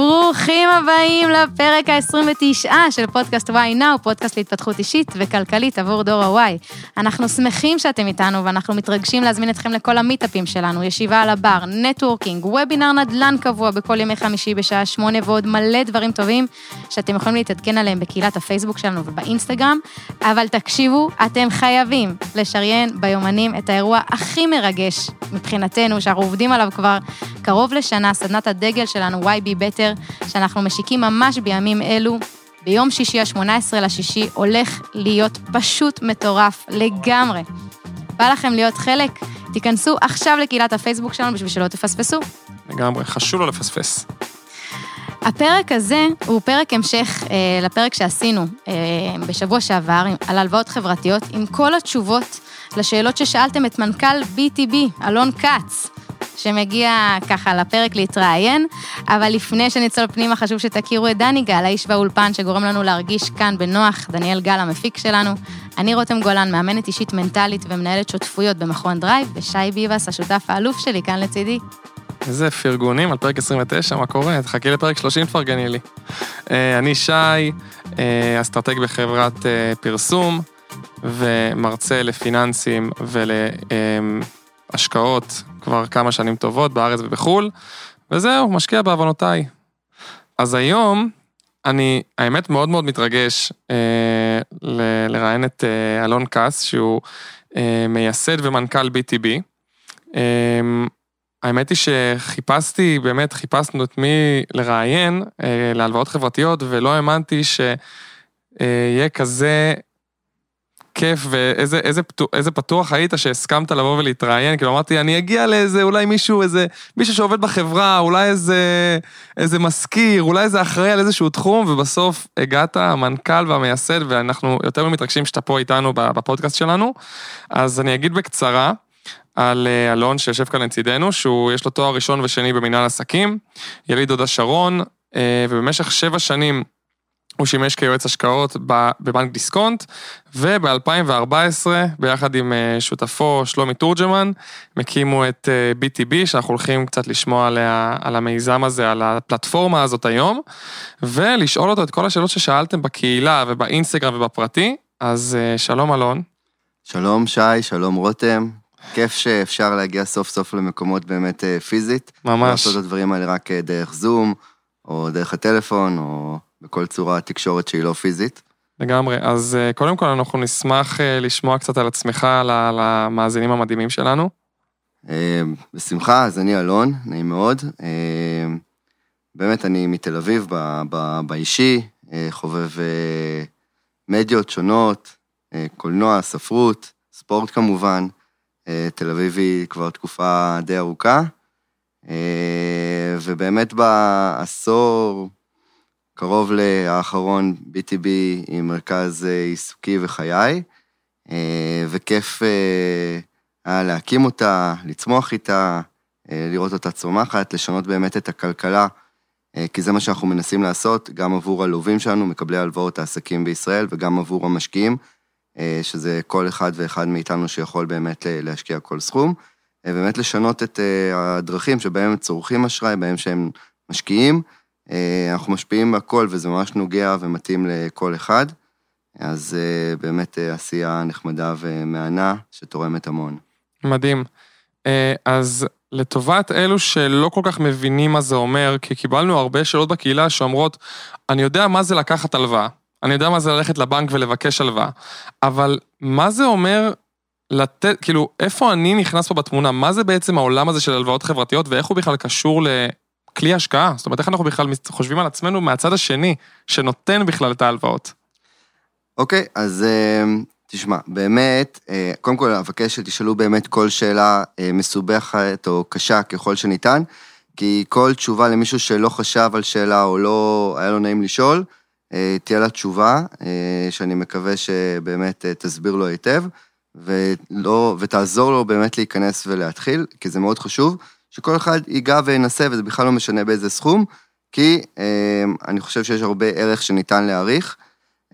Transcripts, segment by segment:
ברוכים הבאים לפרק ה-29 של פודקאסט וואי נאו, פודקאסט להתפתחות אישית וכלכלית עבור דור ה-Y. אנחנו שמחים שאתם איתנו ואנחנו מתרגשים להזמין אתכם לכל המיטאפים שלנו, ישיבה על הבר, networking, וובינר נדל"ן קבוע בכל ימי חמישי בשעה שמונה ועוד מלא דברים טובים שאתם יכולים להתעדכן עליהם בקהילת הפייסבוק שלנו ובאינסטגרם, אבל תקשיבו, אתם חייבים לשריין ביומנים את האירוע הכי מרגש מבחינתנו, שאנחנו עובדים עליו כבר קרוב לשנה, סדנת הדגל שלנו, YB בטר, שאנחנו משיקים ממש בימים אלו. ביום שישי ה-18 לשישי הולך להיות פשוט מטורף לגמרי. בא לכם להיות חלק? תיכנסו עכשיו לקהילת הפייסבוק שלנו בשביל שלא תפספסו. לגמרי, חשוב לא לפספס. הפרק הזה הוא פרק המשך אה, לפרק שעשינו אה, בשבוע שעבר על הלוואות חברתיות, עם כל התשובות לשאלות ששאלתם את מנכ"ל BTB, אלון כץ. שמגיע ככה לפרק להתראיין, אבל לפני שנצלול פנימה חשוב שתכירו את דני גל, האיש באולפן שגורם לנו להרגיש כאן בנוח, דניאל גל המפיק שלנו. אני רותם גולן, מאמנת אישית מנטלית ומנהלת שותפויות במכון דרייב, ושי ביבס, השותף האלוף שלי, כאן לצידי. איזה פרגונים על פרק 29, מה קורה? תחכי לפרק 30, תפרגני לי. אה, אני שי, אה, אסטרטג בחברת אה, פרסום, ומרצה לפיננסים ולהשקעות כבר כמה שנים טובות בארץ ובחו"ל, וזהו, משקיע בעוונותיי. אז היום, אני, האמת, מאוד מאוד מתרגש אה, ל- לראיין את אה, אלון כץ, שהוא אה, מייסד ומנכ"ל BTB. אה, האמת היא שחיפשתי, באמת חיפשנו את מי לראיין אה, להלוואות חברתיות, ולא האמנתי שיהיה אה, כזה כיף ואיזה איזה, איזה פתוח היית שהסכמת לבוא ולהתראיין, כאילו אמרתי, אני אגיע לאיזה, אולי מישהו, איזה, מישהו שעובד בחברה, אולי איזה, איזה מזכיר, אולי איזה אחראי על איזשהו תחום, ובסוף הגעת, המנכ"ל והמייסד, ואנחנו יותר מתרגשים שאתה פה איתנו בפודקאסט שלנו. אז אני אגיד בקצרה על אה, אלון שיושב כאן לצידנו, שהוא, יש לו תואר ראשון ושני במנהל עסקים, יליד הוד השרון, אה, ובמשך שבע שנים הוא שימש כיועץ השקעות בבנק דיסקונט, וב-2014, ביחד עם אה, שותפו שלומי תורג'מן, הם הקימו את BTB, אה, שאנחנו הולכים קצת לשמוע עליה, על המיזם הזה, על הפלטפורמה הזאת היום, ולשאול אותו את כל השאלות ששאלתם בקהילה ובאינסטגרם ובפרטי, אז אה, שלום אלון. שלום שי, שלום רותם. כיף שאפשר להגיע סוף סוף למקומות באמת פיזית. ממש. לעשות את הדברים האלה רק דרך זום, או דרך הטלפון, או... בכל צורה תקשורת שהיא לא פיזית. לגמרי, אז אה, קודם כל אנחנו נשמח אה, לשמוע קצת על עצמך, על המאזינים המדהימים שלנו. אה, בשמחה, אז אני אלון, נעים מאוד. באמת, אני מתל אביב באישי, חובב מדיות שונות, קולנוע, ספרות, ספורט כמובן. תל אביבי כבר תקופה די ארוכה. ובאמת בעשור, קרוב לאחרון BTB עם מרכז אה, עיסוקי וחיי, אה, וכיף אה, היה להקים אותה, לצמוח איתה, לראות אותה צומחת, לשנות באמת את הכלכלה, כי זה מה שאנחנו מנסים לעשות, גם עבור הלווים שלנו, מקבלי הלוואות העסקים בישראל, וגם עבור המשקיעים, שזה כל אחד ואחד מאיתנו שיכול באמת להשקיע כל סכום. באמת לשנות את הדרכים שבהם צורכים אשראי, בהם שהם משקיעים, אנחנו משפיעים בכל וזה ממש נוגע ומתאים לכל אחד. אז אה, באמת אה, עשייה נחמדה ומהנה שתורמת המון. מדהים. אז לטובת אלו שלא כל כך מבינים מה זה אומר, כי קיבלנו הרבה שאלות בקהילה שאומרות, אני יודע מה זה לקחת הלוואה, אני יודע מה זה ללכת לבנק ולבקש הלוואה, אבל מה זה אומר לתת, כאילו, איפה אני נכנס פה בתמונה? מה זה בעצם העולם הזה של הלוואות חברתיות ואיך הוא בכלל קשור כלי השקעה, זאת אומרת, איך אנחנו בכלל חושבים על עצמנו מהצד השני, שנותן בכלל את ההלוואות. אוקיי, okay, אז אה, תשמע, באמת, אה, קודם כל אבקש שתשאלו באמת כל שאלה אה, מסובכת או קשה ככל שניתן, כי כל תשובה למישהו שלא חשב על שאלה או לא היה לו נעים לשאול, תהיה לה תשובה, שאני מקווה שבאמת תסביר לו היטב, ולא, ותעזור לו באמת להיכנס ולהתחיל, כי זה מאוד חשוב. שכל אחד ייגע וינסה, וזה בכלל לא משנה באיזה סכום, כי אה, אני חושב שיש הרבה ערך שניתן להעריך,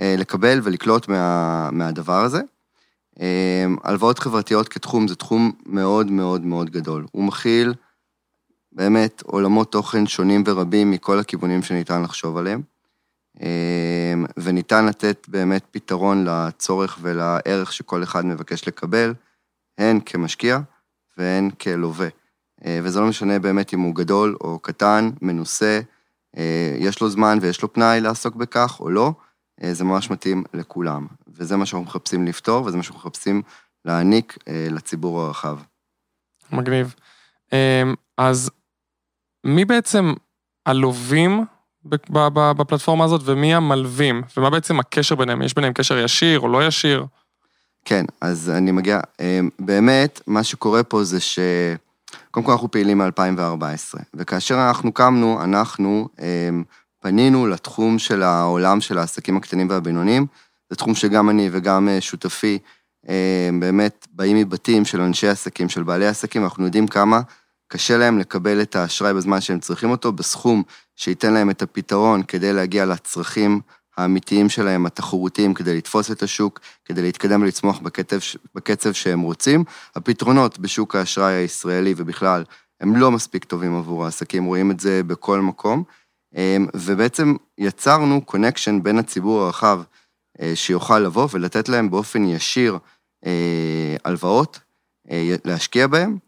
אה, לקבל ולקלוט מה, מהדבר הזה. אה, הלוואות חברתיות כתחום זה תחום מאוד מאוד מאוד גדול. הוא מכיל באמת עולמות תוכן שונים ורבים מכל הכיוונים שניתן לחשוב עליהם. וניתן לתת באמת פתרון לצורך ולערך שכל אחד מבקש לקבל, הן כמשקיע והן כלווה. אה, וזה לא משנה באמת אם הוא גדול או קטן, מנוסה, אה, יש לו זמן ויש לו פנאי לעסוק בכך או לא, אה, זה ממש מתאים לכולם. וזה מה שאנחנו מחפשים לפתור, וזה מה שאנחנו מחפשים להעניק לציבור הרחב. מגניב. אז מי בעצם הלווים בפלטפורמה הזאת, ומי המלווים, ומה בעצם הקשר ביניהם? יש ביניהם קשר ישיר או לא ישיר? כן, אז אני מגיע, באמת, מה שקורה פה זה ש... קודם כל אנחנו פעילים מ-2014, וכאשר אנחנו קמנו, אנחנו הם, פנינו לתחום של העולם של העסקים הקטנים והבינוניים, זה תחום שגם אני וגם אה, שותפי הם, באמת באים מבתים של אנשי עסקים, של בעלי עסקים, אנחנו יודעים כמה קשה להם לקבל את האשראי בזמן שהם צריכים אותו, בסכום שייתן להם את הפתרון כדי להגיע לצרכים האמיתיים שלהם, התחרותיים, כדי לתפוס את השוק, כדי להתקדם ולצמוח בקצב, בקצב שהם רוצים. הפתרונות בשוק האשראי הישראלי ובכלל, הם לא מספיק טובים עבור העסקים, רואים את זה בכל מקום. אמ, ובעצם יצרנו קונקשן בין הציבור הרחב אה, שיוכל לבוא ולתת להם באופן ישיר אה, הלוואות, אה, להשקיע בהם,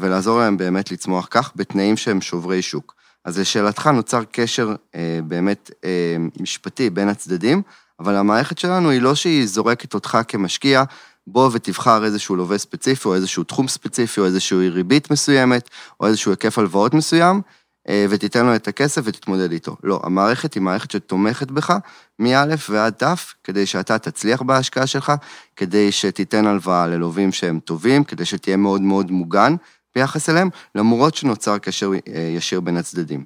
ולעזור להם באמת לצמוח כך בתנאים שהם שוברי שוק. אז לשאלתך נוצר קשר אה, באמת אה, משפטי בין הצדדים, אבל המערכת שלנו היא לא שהיא זורקת אותך כמשקיע, בוא ותבחר איזשהו לווה ספציפי, או איזשהו תחום ספציפי, או איזושהי ריבית מסוימת, או איזשהו היקף הלוואות מסוים, אה, ותיתן לו את הכסף ותתמודד איתו. לא, המערכת היא מערכת שתומכת בך מא' ועד ת', כדי שאתה תצליח בהשקעה שלך, כדי שתיתן הלוואה ללווים שהם טובים, כדי שתהיה מאוד מאוד מוגן, ביחס אליהם, למרות שנוצר קשר אה, ישיר בין הצדדים.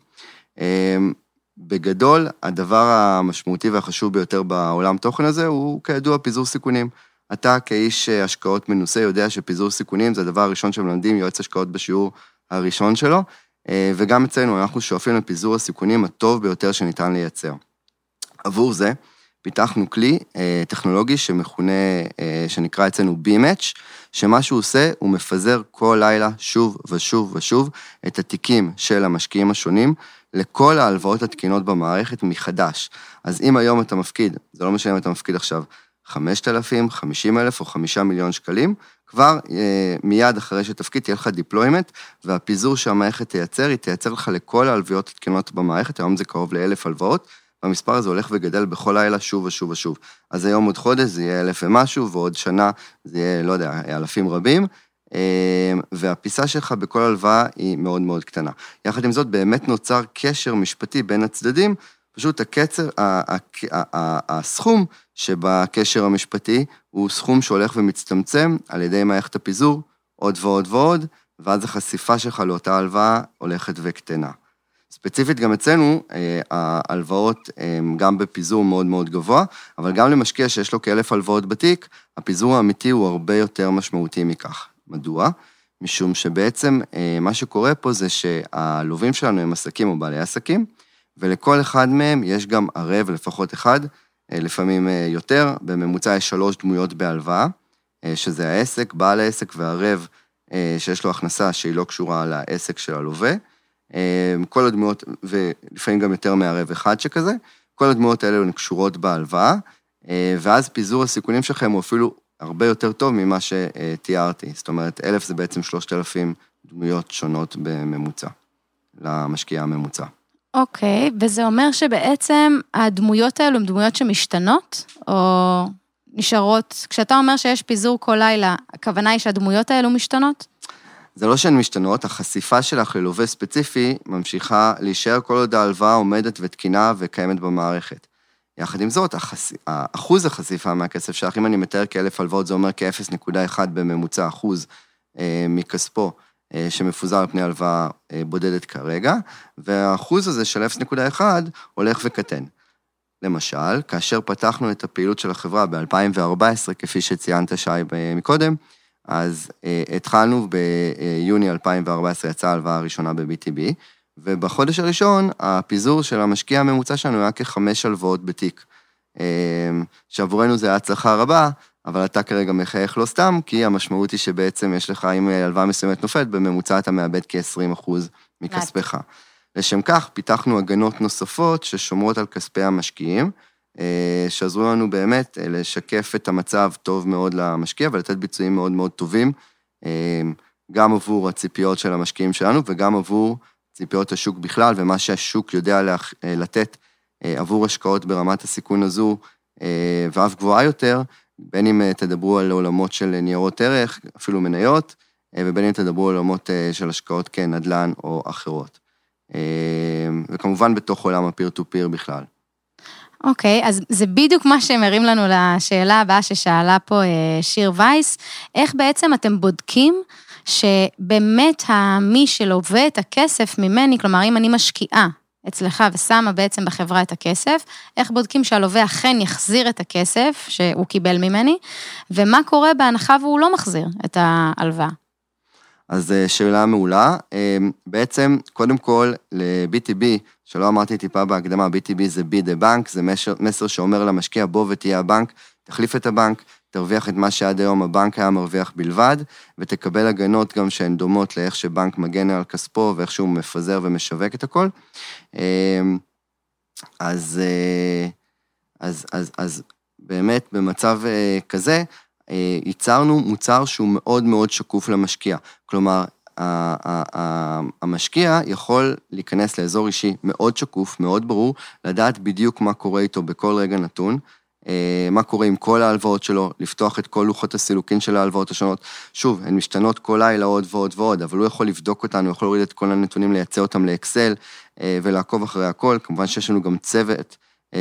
אה, בגדול, הדבר המשמעותי והחשוב ביותר בעולם תוכן הזה הוא כידוע פיזור סיכונים. אתה כאיש אה, השקעות מנוסה יודע שפיזור סיכונים זה הדבר הראשון שמלמדים יועץ השקעות בשיעור הראשון שלו, וגם אצלנו אנחנו שואפים לפיזור הסיכונים הטוב ביותר שניתן לייצר. עבור זה, פיתחנו כלי אה, טכנולוגי שמכונה, אה, שנקרא אצלנו B-Match, שמה שהוא עושה, הוא מפזר כל לילה שוב ושוב ושוב את התיקים של המשקיעים השונים לכל ההלוואות התקינות במערכת מחדש. אז אם היום אתה מפקיד, זה לא משנה אם אתה מפקיד עכשיו 5,000, 50,000 או 5 מיליון שקלים, כבר אה, מיד אחרי שתפקיד תהיה לך deployment, והפיזור שהמערכת תייצר, היא תייצר לך לכל ההלוואות התקינות במערכת, היום זה קרוב לאלף הלוואות, והמספר הזה הולך וגדל בכל לילה שוב ושוב ושוב. אז היום עוד חודש זה יהיה אלף ומשהו, ועוד שנה זה יהיה, לא יודע, אלפים רבים, אמ, והפיסה שלך בכל הלוואה היא מאוד מאוד קטנה. יחד עם זאת, באמת נוצר קשר משפטי בין הצדדים, פשוט הקצר, הסכום שבקשר המשפטי הוא סכום שהולך ומצטמצם על ידי מערכת הפיזור, עוד ועוד ועוד, ואז החשיפה שלך לאותה הלוואה הולכת וקטנה. ספציפית גם אצלנו, אה, ההלוואות הן גם בפיזור מאוד מאוד גבוה, אבל גם למשקיע שיש לו כאלף הלוואות בתיק, הפיזור האמיתי הוא הרבה יותר משמעותי מכך. מדוע? משום שבעצם אה, מה שקורה פה זה שהלווים שלנו הם עסקים או בעלי עסקים, ולכל אחד מהם יש גם ערב לפחות אחד, אה, לפעמים יותר, בממוצע יש שלוש דמויות בהלוואה, שזה העסק, בעל העסק והערב שיש לו הכנסה שהיא לא קשורה לעסק של הלווה. אמ, כל הדמויות, ולפעמים גם יותר מערב אחד שכזה, כל הדמויות האלה הן קשורות בהלוואה, אה, ואז פיזור הסיכונים שלכם הוא אפילו הרבה יותר טוב ממה שתיארתי. זאת אומרת, אלף זה בעצם שלושת אלפים דמויות שונות בממוצע, למשקיע הממוצע. אוקיי, okay, וזה אומר שבעצם הדמויות האלו הן דמויות שמשתנות, או נשארות, כשאתה אומר שיש פיזור כל לילה, הכוונה היא שהדמויות האלו משתנות? זה לא שהן משתנות, החשיפה שלך ללווה ספציפי ממשיכה להישאר כל עוד ההלוואה עומדת ותקינה וקיימת במערכת. יחד עם זאת, החש... אחוז החשיפה מהכסף שלך, אם אני מתאר כאלף הלוואות, זה אומר כ-0.1 בממוצע אחוז אה, מכספו אה, שמפוזר על פני הלוואה אה, בודדת כרגע, והאחוז הזה של 0.1 הולך וקטן. למשל, כאשר פתחנו את הפעילות של החברה ב-2014, כפי שציינת, שי, מקודם, אז אה, התחלנו ביוני 2014, יצאה ההלוואה הראשונה ב-BTB, ובחודש הראשון הפיזור של המשקיע הממוצע שלנו היה כחמש הלוואות בתיק. אה, שעבורנו זה היה הצלחה רבה, אבל אתה כרגע מחייך לא סתם, כי המשמעות היא שבעצם יש לך, אם הלוואה מסוימת נופלת, בממוצע אתה מאבד כ-20% מכספך. לשם כך, פיתחנו הגנות נוספות ששומרות על כספי המשקיעים, שעזרו לנו באמת אה, לשקף את המצב טוב מאוד למשקיע ולתת ביצועים מאוד מאוד טובים, אה, גם עבור הציפיות של המשקיעים שלנו וגם עבור ציפיות השוק בכלל ומה שהשוק יודע לתת עבור השקעות ברמת הסיכון הזו ואף גבוהה יותר, בין אם תדברו על עולמות של ניירות ערך, אפילו מניות, ובין אם תדברו על עולמות של השקעות כנדל"ן או אחרות. וכמובן בתוך עולם הפיר טו פיר בכלל. אוקיי, okay, אז זה בדיוק מה שמרים לנו לשאלה הבאה ששאלה פה אה, שיר וייס, איך בעצם אתם בודקים שבאמת מי שלווה את הכסף ממני, כלומר, אם אני משקיעה אצלך ושמה בעצם בחברה את הכסף, איך בודקים שהלווה אכן יחזיר את הכסף שהוא קיבל ממני, ומה קורה בהנחה והוא לא מחזיר את ההלוואה. אז אה, שאלה מעולה. אה, בעצם, קודם כל, ל-BTB, שלא אמרתי טיפה בהקדמה, BTB זה be the bank, זה מסר, מסר שאומר למשקיע, בוא ותהיה הבנק, תחליף את הבנק, תרוויח את מה שעד היום הבנק היה מרוויח בלבד, ותקבל הגנות גם שהן דומות לאיך שבנק מגן על כספו ואיך שהוא מפזר ומשווק את הכל. אה, אז, אז, אז, אז באמת, במצב כזה, ייצרנו מוצר שהוא מאוד מאוד שקוף למשקיע. כלומר, המשקיע יכול להיכנס לאזור אישי מאוד שקוף, מאוד ברור, לדעת בדיוק מה קורה איתו בכל רגע נתון, אה, מה קורה עם כל ההלוואות שלו, לפתוח את כל לוחות הסילוקין של ההלוואות השונות. שוב, הן משתנות כל לילה עוד ועוד ועוד, אבל הוא יכול לבדוק אותנו, הוא יכול להוריד את כל הנתונים, לייצא אותם לאקסל אה, ולעקוב אחרי הכל. כמובן שיש לנו גם צוות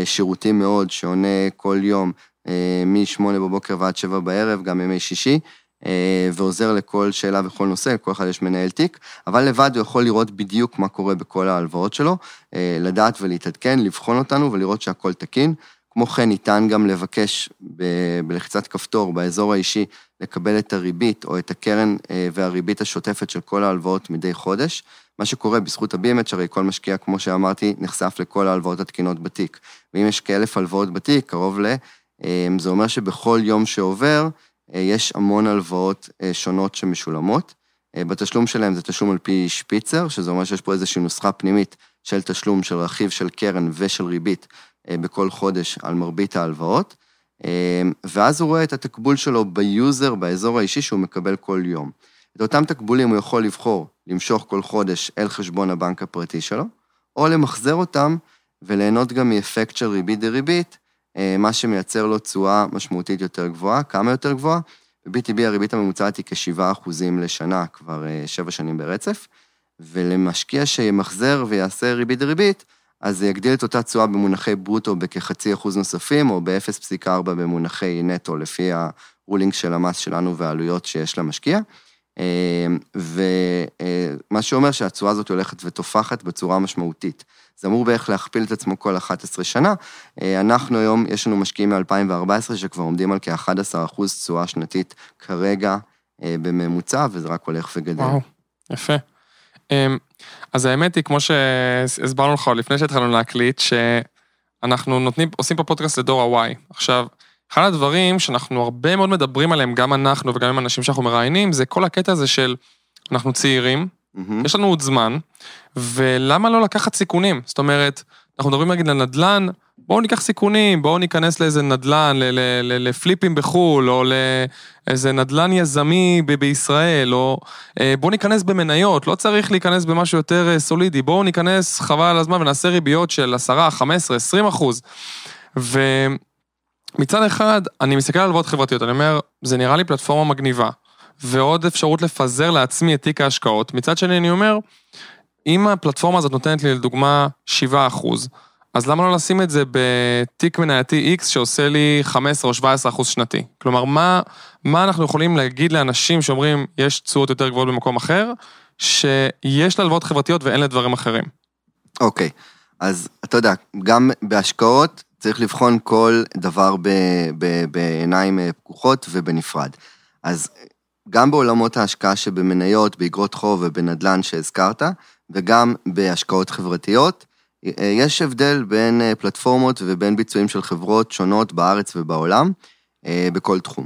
שירותי מאוד שעונה כל יום אה, מ-8 בבוקר ועד 7 בערב, גם ימי שישי, אה, ועוזר לכל שאלה וכל נושא, לכל אחד יש מנהל תיק, אבל לבד הוא יכול לראות בדיוק מה קורה בכל ההלוואות שלו, אה, לדעת ולהתעדכן, לבחון אותנו ולראות שהכל תקין. כמו כן, ניתן גם לבקש ב- בלחיצת כפתור באזור האישי לקבל את הריבית או את הקרן והריבית השוטפת של כל ההלוואות מדי חודש. מה שקורה בזכות ה-BMH, הרי כל משקיע, כמו שאמרתי, נחשף לכל ההלוואות התקינות בתיק. ואם יש כאלף הלוואות בתיק, קרוב ל... אמ, זה אומר שבכל יום שעובר, אה, יש המון הלוואות אה, שונות שמשולמות. אה, בתשלום שלהם זה תשלום על פי שפיצר, שזה אומר שיש פה איזושהי נוסחה פנימית של תשלום של רכיב של קרן ושל ריבית בכל חודש על מרבית ההלוואות, ואז הוא רואה את התקבול שלו ב user, באזור האישי שהוא מקבל כל יום. את אותם תקבולים הוא יכול לבחור למשוך כל חודש אל חשבון הבנק הפרטי שלו, או למחזר אותם וליהנות גם מאפקט של ריבית דריבית, מה שמייצר לו תשואה משמעותית יותר גבוהה. כמה יותר גבוהה? ב-BTB הריבית הממוצעת היא כ-7% לשנה, כבר 7 אה, שנים ברצף, ולמשקיע שימחזר ויעשה ריבית דריבית, אז זה יגדיל את אותה תשואה במונחי ברוטו בכחצי אחוז נוספים, או ב-0.4 במונחי נטו, לפי ה ruling של המס שלנו והעלויות שיש למשקיע. אה, ומה שאומר שהתשואה הזאת הולכת ותופחת בצורה משמעותית. זה אמור בערך להכפיל את עצמו כל 11 שנה. אה, אנחנו היום, יש לנו משקיעים מ-2014 שכבר עומדים על כ-11 אחוז תשואה שנתית כרגע אה, בממוצע, וזה רק הולך וגדל. וואו, יפה. אמ, אז האמת היא, כמו שהסברנו לך לפני שהתחלנו להקליט, שאנחנו נותנים, עושים פה פודקאסט לדור ה-Y. עכשיו, אחד הדברים שאנחנו הרבה מאוד מדברים עליהם, גם אנחנו וגם עם אנשים שאנחנו מראיינים, זה כל הקטע הזה של אנחנו צעירים, Mm-hmm. יש לנו עוד זמן, ולמה לא לקחת סיכונים? זאת אומרת, אנחנו מדברים נגיד על נדל"ן, בואו ניקח סיכונים, בואו ניכנס לאיזה נדל"ן, לפליפים בחו"ל, או לאיזה נדל"ן יזמי ב- בישראל, או אה, בואו ניכנס במניות, לא צריך להיכנס במשהו יותר אה, סולידי, בואו ניכנס חבל על הזמן ונעשה ריביות של 10, 15, 20 אחוז. ומצד אחד, אני מסתכל על הלוואות חברתיות, אני אומר, זה נראה לי פלטפורמה מגניבה. ועוד אפשרות לפזר לעצמי את תיק ההשקעות. מצד שני, אני אומר, אם הפלטפורמה הזאת נותנת לי לדוגמה 7 אחוז, אז למה לא לשים את זה בתיק מנייתי X שעושה לי 15 או 17 אחוז שנתי? כלומר, מה, מה אנחנו יכולים להגיד לאנשים שאומרים, יש תשואות יותר גבוהות במקום אחר, שיש להלוואות חברתיות ואין לדברים אחרים? אוקיי, okay. אז אתה יודע, גם בהשקעות צריך לבחון כל דבר בעיניים אה, פקוחות ובנפרד. אז גם בעולמות ההשקעה שבמניות, באגרות חוב ובנדל"ן שהזכרת, וגם בהשקעות חברתיות. יש הבדל בין אה, פלטפורמות ובין ביצועים של חברות שונות בארץ ובעולם, אה, בכל תחום.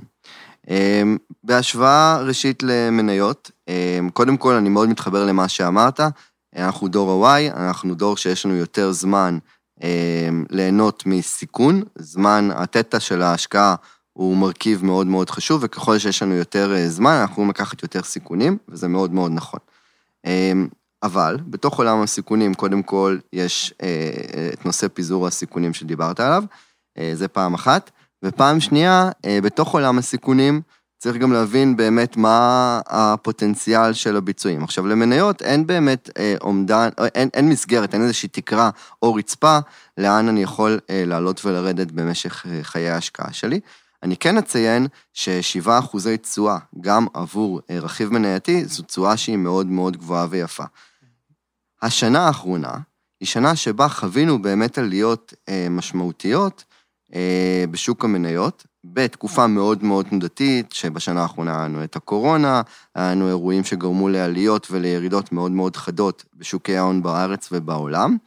אה, בהשוואה ראשית למניות, קודם כל אני מאוד מתחבר למה שאמרת, אנחנו דור ה-Y, אנחנו דור שיש לנו יותר זמן אה, ליהנות מסיכון, זמן, התטא של ההשקעה הוא מרכיב מאוד מאוד חשוב, וככל שיש לנו יותר אה, זמן, אנחנו יכולים לקחת יותר סיכונים, וזה מאוד מאוד נכון. אה, אבל בתוך עולם הסיכונים, קודם כל, יש אה, את נושא פיזור הסיכונים שדיברת עליו, אה, זה פעם אחת. ופעם שנייה, אה, בתוך עולם הסיכונים, צריך גם להבין באמת מה הפוטנציאל של הביצועים. עכשיו, למניות אין באמת אה, אומדן, אה, אין, אין מסגרת, אין איזושהי תקרה או רצפה לאן אני יכול אה, לעלות ולרדת במשך אה, חיי ההשקעה שלי. אני כן אציין ששבעה אחוזי תשואה, גם עבור אה, רכיב מנייתי, זו תשואה שהיא מאוד מאוד גבוהה ויפה. השנה האחרונה היא שנה שבה חווינו באמת עליות אה, משמעותיות אה, בשוק המניות, בתקופה מאוד מאוד תנודתית, שבשנה האחרונה היה לנו את הקורונה, היה לנו אירועים שגרמו לעליות ולירידות מאוד מאוד חדות בשוקי ההון בארץ ובעולם.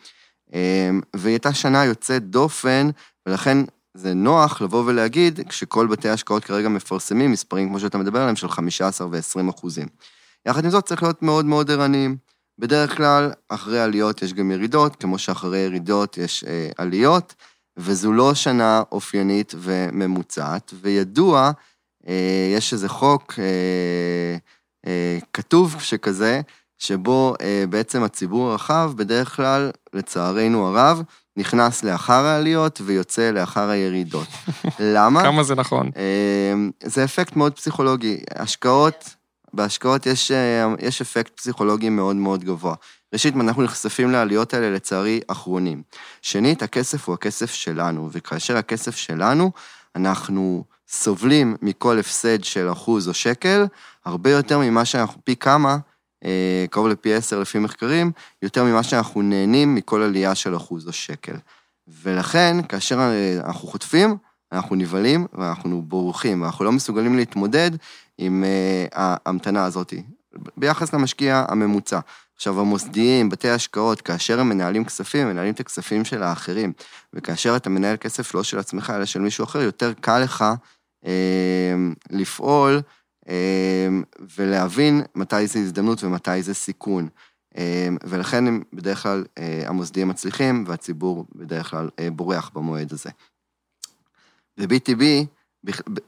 והיא הייתה שנה יוצאת דופן, ולכן זה נוח לבוא ולהגיד, כשכל בתי ההשקעות כרגע מפרסמים מספרים, כמו שאתה מדבר עליהם, של 15 ו-20 אחוזים. יחד עם זאת, צריך להיות מאוד מאוד ערניים. בדרך כלל, אחרי עליות יש גם ירידות, כמו שאחרי ירידות יש אה, עליות, וזו לא שנה אופיינית וממוצעת, וידוע, אה, יש איזה חוק אה, אה, כתוב שכזה, שבו אה, בעצם הציבור הרחב, בדרך כלל, לצערנו הרב, נכנס לאחר העליות ויוצא לאחר הירידות. למה? כמה זה נכון. אה, זה אפקט מאוד פסיכולוגי. השקעות, בהשקעות יש, אה, יש אפקט פסיכולוגי מאוד מאוד גבוה. ראשית, אנחנו נחשפים לעליות האלה, לצערי, אחרונים. שנית, הכסף הוא הכסף שלנו, וכאשר הכסף שלנו, אנחנו סובלים מכל הפסד של אחוז או שקל, הרבה יותר ממה שאנחנו, פי כמה, קרוב לפי עשר לפי מחקרים, יותר ממה שאנחנו נהנים מכל עלייה של אחוז או שקל. ולכן, כאשר אה, אנחנו חוטפים, אנחנו נבהלים ואנחנו בורחים, ואנחנו לא מסוגלים להתמודד עם uh, ההמתנה הזאת, ביחס למשקיע הממוצע. עכשיו, המוסדיים, בתי ההשקעות, כאשר הם מנהלים כספים, הם מנהלים את הכספים של האחרים, וכאשר אתה מנהל כסף לא של עצמך, אלא של מישהו אחר, יותר קל לך אה, לפעול אה, ולהבין מתי זה הזדמנות ומתי זה סיכון. אה, ולכן הם בדרך כלל, אה, המוסדיים מצליחים, והציבור בדרך כלל אה, בורח במועד הזה. ב-BTB,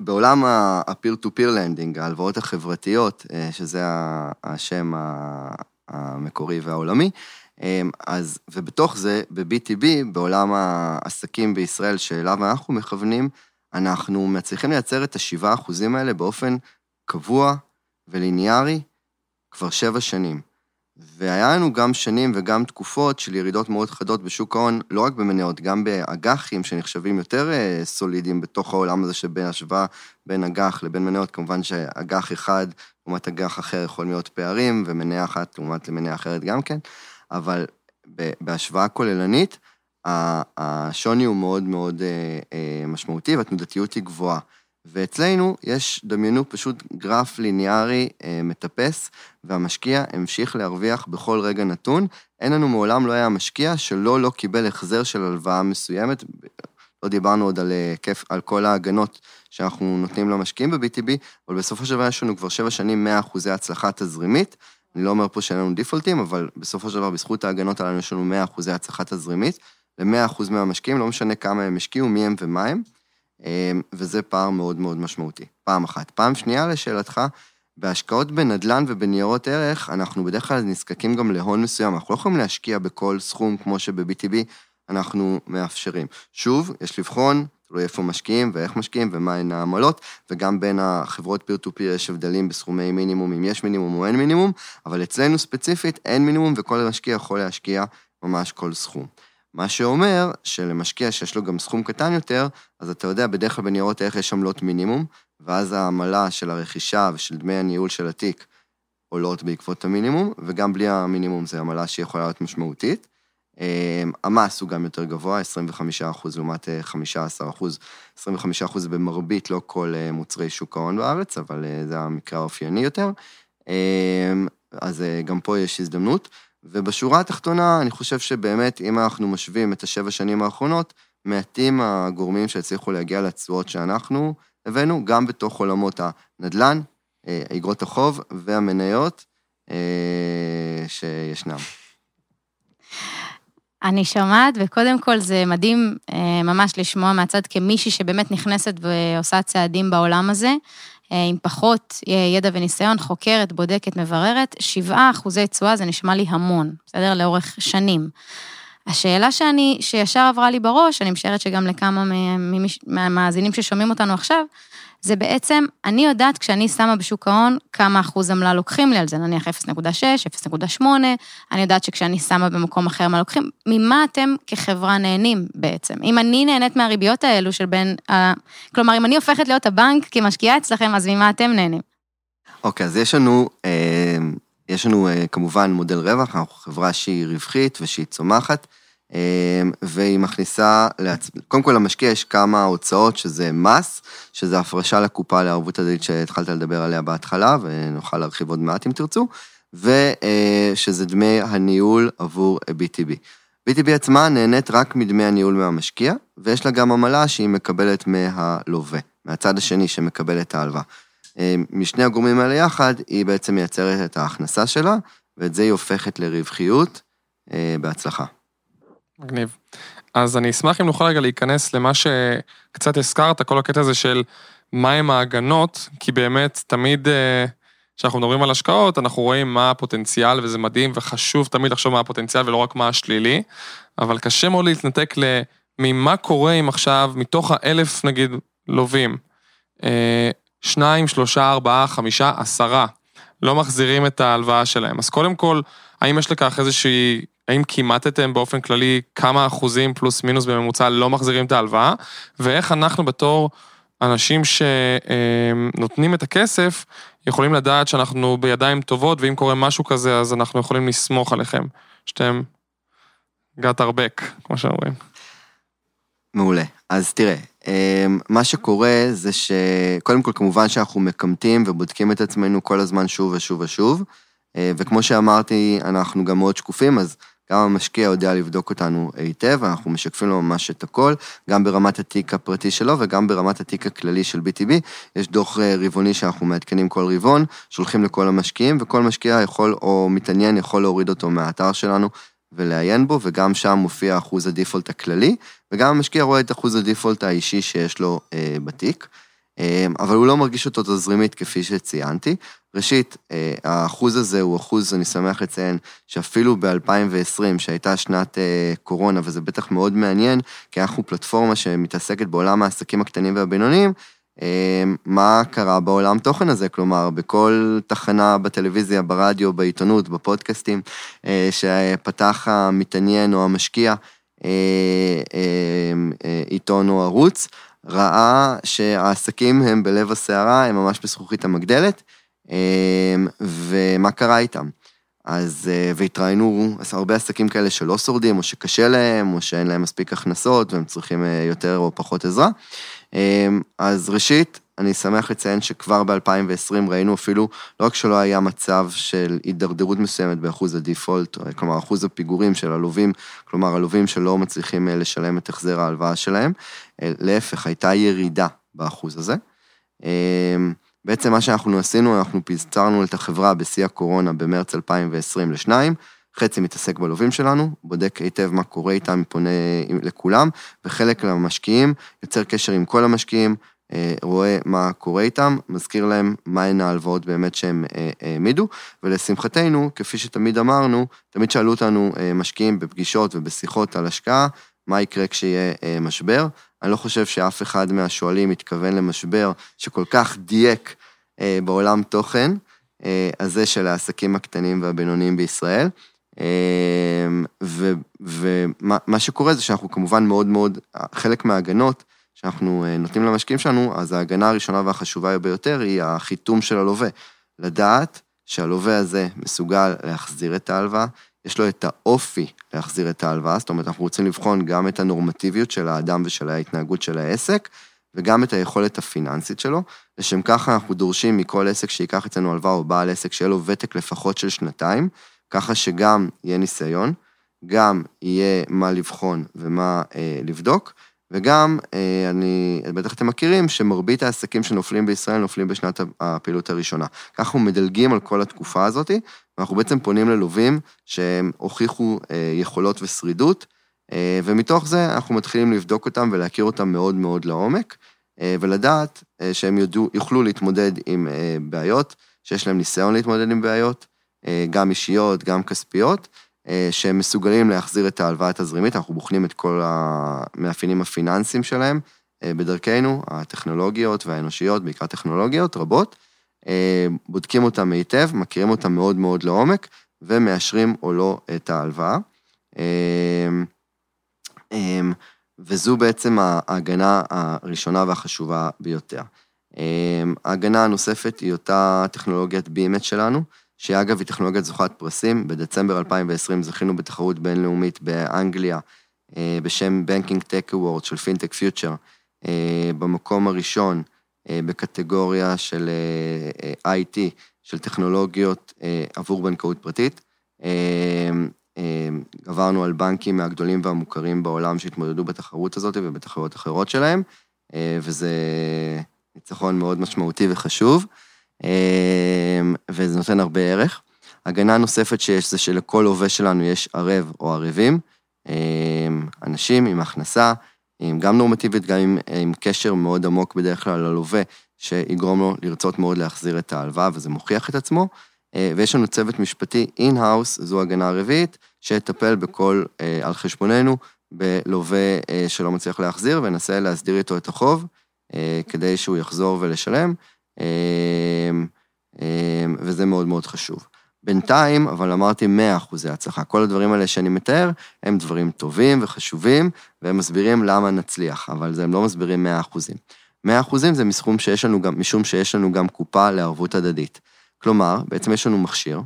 בעולם ה-peer-to-peer lending, ההלוואות החברתיות, אה, שזה השם המקורי והעולמי, אה, אז, ובתוך זה, ב-BTB, בעולם העסקים בישראל שאליו אנחנו מכוונים, אנחנו מצליחים לייצר את השבעה אחוזים האלה באופן קבוע וליניארי כבר שבע שנים. והיה לנו גם שנים וגם תקופות של ירידות מאוד חדות בשוק ההון, לא רק במניות, גם באג"חים שנחשבים יותר אה, סולידיים בתוך העולם הזה שבין השוואה בין אג"ח לבין מניות. כמובן שאג"ח אחד לעומת אג"ח אחר יכול להיות פערים, ומניה אחת לעומת למניה אחרת גם כן, אבל בהשוואה כוללנית, השוני הוא מאוד מאוד אה, אה, משמעותי והתנודתיות היא גבוהה. ואצלנו יש, דמיינו פשוט גרף ליניארי אה, מטפס, והמשקיע המשיך להרוויח בכל רגע נתון. אין לנו מעולם לא היה משקיע שלא לא קיבל החזר של הלוואה מסוימת. לא דיברנו עוד על, אה, כיף, על כל ההגנות שאנחנו נותנים למשקיעים ב-BTB, אבל בסופו של דבר יש לנו כבר שבע שנים 100 אחוזי הצלחה תזרימית. אני לא אומר פה שאין לנו דיפולטים, אבל בסופו של דבר, בזכות ההגנות הללו יש לנו 100 אחוזי הצלחה תזרימית. ל-100 אחוז מהמשקיעים, לא משנה כמה הם השקיעו, מי הם ומה הם. אמ, וזה פער מאוד מאוד משמעותי, פעם אחת. פעם שנייה, לשאלתך, בהשקעות בנדל"ן ובניירות ערך, אנחנו בדרך כלל נזקקים גם להון מסוים, אנחנו לא יכולים להשקיע בכל סכום כמו שב-BTB אנחנו מאפשרים. שוב, יש לבחון, תלוי איפה משקיעים ואיך משקיעים ומהן העמלות, וגם בין החברות פיר טו פיר יש הבדלים בסכומי מינימום, אם יש מינימום או אין מינימום, אבל אצלנו ספציפית אין מינימום וכל משקיע יכול להשקיע ממש כל סכום. מה שאומר שלמשקיע שיש לו גם סכום קטן יותר, אז אתה יודע, בדרך כלל בניירות ערך יש עמלות מינימום, ואז העמלה של הרכישה ושל דמי הניהול של התיק עולות בעקבות המינימום, וגם בלי המינימום זו עמלה שיכולה להיות משמעותית. אמ, המס הוא גם יותר גבוה, 25% לעומת 15%. אה, 25% במרבית, לא כל אה, מוצרי שוק ההון בארץ, אבל אה, זה המקרה האופייני יותר. אמ, אז גם פה יש הזדמנות. ובשורה התחתונה, אני חושב שבאמת, אם אנחנו משווים את השבע שנים האחרונות, מעטים הגורמים שהצליחו להגיע לתשואות שאנחנו הבאנו, גם בתוך עולמות הנדל"ן, איגרות החוב והמניות שישנם. אני שומעת, וקודם כל זה מדהים אה, ממש לשמוע מהצד כמישהי שבאמת נכנסת ועושה צעדים בעולם הזה, אה, עם פחות אה, ידע וניסיון, חוקרת, בודקת, מבררת, 7 אחוזי תשואה זה נשמע לי המון, בסדר? לאורך שנים. השאלה שאני, שישר עברה לי בראש, אני משערת שגם לכמה מהמאזינים ששומעים אותנו עכשיו, זה בעצם, אני יודעת כשאני שמה בשוק ההון כמה אחוז עמלה לוקחים לי על זה, נניח 0.6, 0.8, אני יודעת שכשאני שמה במקום אחר מה לוקחים, ממה אתם כחברה נהנים בעצם? אם אני נהנית מהריביות האלו של בין, כלומר, אם אני הופכת להיות הבנק כמשקיעה אצלכם, אז ממה אתם נהנים? אוקיי, okay, אז יש לנו, אה, יש לנו אה, כמובן מודל רווח, אנחנו חברה שהיא רווחית ושהיא צומחת. אמ, והיא מכניסה, לעצ... קודם כל למשקיע יש כמה הוצאות, שזה מס, שזה הפרשה לקופה לערבות הדדית שהתחלת לדבר עליה בהתחלה, ונוכל להרחיב עוד מעט אם תרצו, ושזה אה, דמי הניהול עבור BTB. BTB עצמה נהנית רק מדמי הניהול מהמשקיע, ויש לה גם עמלה שהיא מקבלת מהלווה, מהצד השני שמקבל את ההלוואה. אמ, משני הגורמים האלה יחד, היא בעצם מייצרת את ההכנסה שלה, ואת זה היא הופכת לרווחיות אה, בהצלחה. מגניב. אז אני אשמח אם נוכל רגע להיכנס למה שקצת הזכרת, כל הקטע הזה של מהם ההגנות, כי באמת תמיד אה, כשאנחנו מדברים על השקעות, אנחנו רואים מה הפוטנציאל וזה מדהים וחשוב תמיד לחשוב מה הפוטנציאל ולא רק מה השלילי, אבל קשה מאוד להתנתק ממה קורה אם עכשיו מתוך האלף נגיד לווים, אה, שניים, שלושה, ארבעה, חמישה, עשרה, לא מחזירים את ההלוואה שלהם. אז קודם כל, האם יש לכך איזושהי האם כימטתם באופן כללי כמה אחוזים פלוס מינוס בממוצע לא מחזירים את ההלוואה, ואיך אנחנו בתור אנשים שנותנים את הכסף, יכולים לדעת שאנחנו בידיים טובות, ואם קורה משהו כזה, אז אנחנו יכולים לסמוך עליכם, שאתם got our back, כמו שאומרים. מעולה. אז תראה, אמ, מה שקורה זה שקודם כל, כמובן שאנחנו מקמטים ובודקים את עצמנו כל הזמן שוב ושוב ושוב, אה, וכמו שאמרתי, אנחנו גם מאוד שקופים, אז גם המשקיע יודע לבדוק אותנו היטב, אנחנו משקפים לו ממש את הכל, גם ברמת התיק הפרטי שלו וגם ברמת התיק הכללי של BTB. יש דוח אה, רבעוני שאנחנו מעדכנים כל רבעון, שולחים לכל המשקיעים, וכל משקיע יכול או מתעניין יכול להוריד אותו מהאתר שלנו ולעיין בו, וגם שם מופיע אחוז הדיפולט הכללי, וגם המשקיע רואה את אחוז הדיפולט האישי שיש לו אה, בתיק. אמ, אבל הוא לא מרגיש אותו תזרימית כפי שציינתי. ראשית, אה, האחוז הזה הוא אחוז, אני שמח לציין, שאפילו ב-2020, שהייתה שנת אה, קורונה, וזה בטח מאוד מעניין, כי אנחנו פלטפורמה שמתעסקת בעולם העסקים הקטנים והבינוניים, אמ, מה קרה בעולם תוכן הזה, כלומר, בכל תחנה בטלוויזיה, ברדיו, בעיתונות, בפודקאסטים, אה, שפתח המתעניין או המשקיע עיתון או ערוץ, ראה שהעסקים הם בלב הסערה, הם ממש בזכוכית המגדלת, אמ, ומה קרה איתם? אז, אה, והתראינו הרבה עסקים כאלה שלא שורדים, או שקשה להם, או שאין להם מספיק הכנסות, והם צריכים אה, יותר או פחות עזרה. אמ, אז ראשית, אני שמח לציין שכבר ב-2020 ראינו אפילו, לא רק שלא היה מצב של הידרדרות מסוימת באחוז הדיפולט, כלומר אחוז הפיגורים של הלווים, כלומר הלווים שלא מצליחים אה, לשלם את החזר ההלוואה שלהם, אה, להפך, הייתה ירידה באחוז הזה. אמ, בעצם מה שאנחנו עשינו, אנחנו פיזרנו את החברה בשיא הקורונה במרץ 2020 לשניים, חצי מתעסק בלווים שלנו, בודק היטב מה קורה איתם, פונה לכולם, וחלק מהמשקיעים יוצר קשר עם כל המשקיעים, אה, רואה מה קורה איתם, מזכיר להם מהן ההלוואות באמת שהם אה, העמידו, ולשמחתנו, כפי שתמיד אמרנו, תמיד שאלו אותנו אה, משקיעים בפגישות ובשיחות על השקעה, מה יקרה כשיהיה משבר. אני לא חושב שאף אחד מהשואלים מתכוון למשבר שכל כך דייק בעולם תוכן הזה של העסקים הקטנים והבינוניים בישראל. ומה שקורה זה שאנחנו כמובן מאוד מאוד, חלק מההגנות, שאנחנו אה, נותנים למשקיעים שלנו, אז ההגנה הראשונה והחשובה ביותר היא החיתום של הלווה. לדעת שהלווה הזה מסוגל להחזיר את ההלוואה, יש לו את האופי להחזיר את ההלוואה, זאת אומרת, אנחנו רוצים לבחון גם את הנורמטיביות של האדם ושל ההתנהגות של העסק, וגם את היכולת הפיננסית שלו. לשם כך אנחנו דורשים מכל עסק שייקח אצלנו הלוואה או בעל עסק שיהיה לו ותק לפחות של שנתיים, ככה שגם יהיה ניסיון, גם יהיה מה לבחון ומה אה, לבדוק, וגם, אה, אני, בטח אתם מכירים, שמרבית העסקים שנופלים בישראל נופלים בשנת הפעילות הראשונה. ככה אנחנו מדלגים על כל התקופה הזאת, אנחנו בעצם פונים ללווים שהם הוכיחו אה, יכולות ושרידות, אה, ומתוך זה אנחנו מתחילים לבדוק אותם ולהכיר אותם מאוד מאוד לעומק, אה, ולדעת שהם יודו, יוכלו להתמודד עם בעיות, שיש להם ניסיון להתמודד עם בעיות, גם אישיות, גם כספיות, שהם מסוגלים להחזיר את ההלוואה התזרימית, אנחנו בוחנים את כל המאפיינים הפיננסיים שלהם בדרכנו, הטכנולוגיות והאנושיות, בעיקר טכנולוגיות רבות, בודקים אותם היטב, מכירים אותם מאוד מאוד לעומק, ומאשרים או לא את ההלוואה. וזו בעצם ההגנה הראשונה והחשובה ביותר. ההגנה הנוספת היא אותה טכנולוגיית בימט שלנו, שהיא אגב היא טכנולוגיית זוכת פרסים. בדצמבר 2020 זכינו בתחרות בינלאומית באנגליה אה, בשם Banking Tech Award של פינטק פיוטר, אה, במקום הראשון אה, בקטגוריה של IT, של טכנולוגיות עבור בנקאות פרטית. עברנו על בנקים מהגדולים והמוכרים בעולם שהתמודדו בתחרות הזאת ובתחרויות אחרות שלהם, וזה ניצחון מאוד משמעותי וחשוב. וזה נותן הרבה ערך. הגנה נוספת שיש זה שלכל לווה שלנו יש ערב או ערבים, אנשים עם הכנסה, גם נורמטיבית, גם עם, עם קשר מאוד עמוק בדרך כלל ללווה, שיגרום לו לרצות מאוד להחזיר את ההלוואה, וזה מוכיח את עצמו. אה, ויש לנו צוות משפטי in-house, זו הגנה רביעית, שיטפל בכל, אה, על חשבוננו, בלווה אה, שלא מצליח להחזיר, וננסה להסדיר איתו את החוב, כדי שהוא יחזור ולשלם. וזה מאוד מאוד חשוב. בינתיים, אבל אמרתי 100 אחוזי הצלחה. כל הדברים האלה שאני מתאר, הם דברים טובים וחשובים, והם מסבירים למה נצליח, אבל הם לא מסבירים 100 אחוזים. 100 אחוזים זה מסכום שיש לנו גם, משום שיש לנו גם קופה לערבות הדדית. כלומר, בעצם יש לנו מכשיר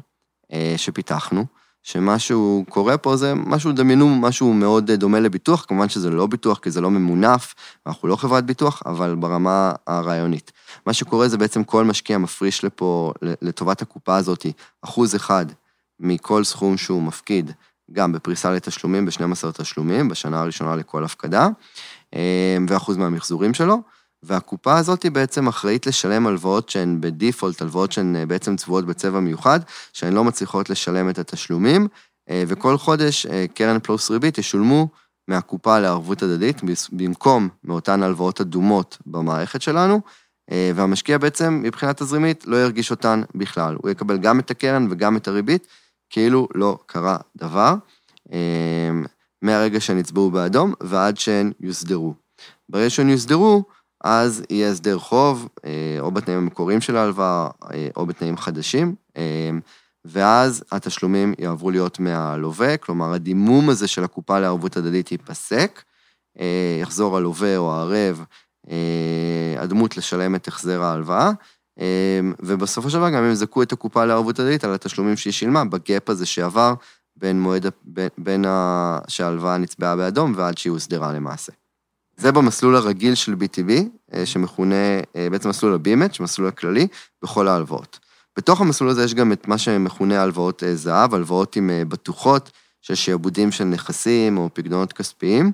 אה, שפיתחנו, שמשהו קורה פה זה משהו, דמיינו משהו מאוד דומה לביטוח, כמובן שזה לא ביטוח כי זה לא ממונף, אנחנו לא חברת ביטוח, אבל ברמה הרעיונית. מה שקורה זה בעצם כל משקיע מפריש לפה, לטובת הקופה הזאת, אחוז אחד מכל סכום שהוא מפקיד, גם בפריסה לתשלומים, ב-12 תשלומים, בשנה הראשונה לכל הפקדה, אה, ואחוז מהמחזורים שלו. והקופה הזאת היא בעצם אחראית לשלם הלוואות שהן בדיפולט, הלוואות שהן אה, בעצם צבועות בצבע מיוחד, שהן לא מצליחות לשלם את התשלומים, אה, וכל חודש אה, קרן פלוס ריבית ישולמו מהקופה לערבות הדדית, במקום מאותן הלוואות אדומות במערכת שלנו, והמשקיע בעצם, מבחינה תזרימית, לא ירגיש אותן בכלל. הוא יקבל גם את הקרן וגם את הריבית, כאילו לא קרה דבר, מהרגע שהן יצבעו באדום ועד שהן יוסדרו. ברגע שהן יוסדרו, אז יהיה הסדר חוב, אה, או בתנאים המקוריים של ההלוואה, אה, או בתנאים חדשים, אה, ואז התשלומים יעברו להיות מהלווה, כלומר, הדימום הזה של הקופה לערבות הדדית ייפסק, יחזור הלווה או הערב, הדמות לשלם את החזר ההלוואה, ובסופו של דבר גם הם יזכו את הקופה לערבות הדדית על התשלומים שהיא שילמה, בגאפ הזה שעבר בין מועד, בין, בין ה... שההלוואה נצבעה באדום ועד שהיא הוסדרה למעשה. זה במסלול הרגיל של BTB, אה, שמכונה אה, בעצם מסלול הבימט, שמסלול הכללי, בכל ההלוואות. בתוך המסלול הזה יש גם את מה שמכונה הלוואות אה, זהב, הלוואות עם בטוחות, של שעבודים של נכסים או פקדונות כספיים.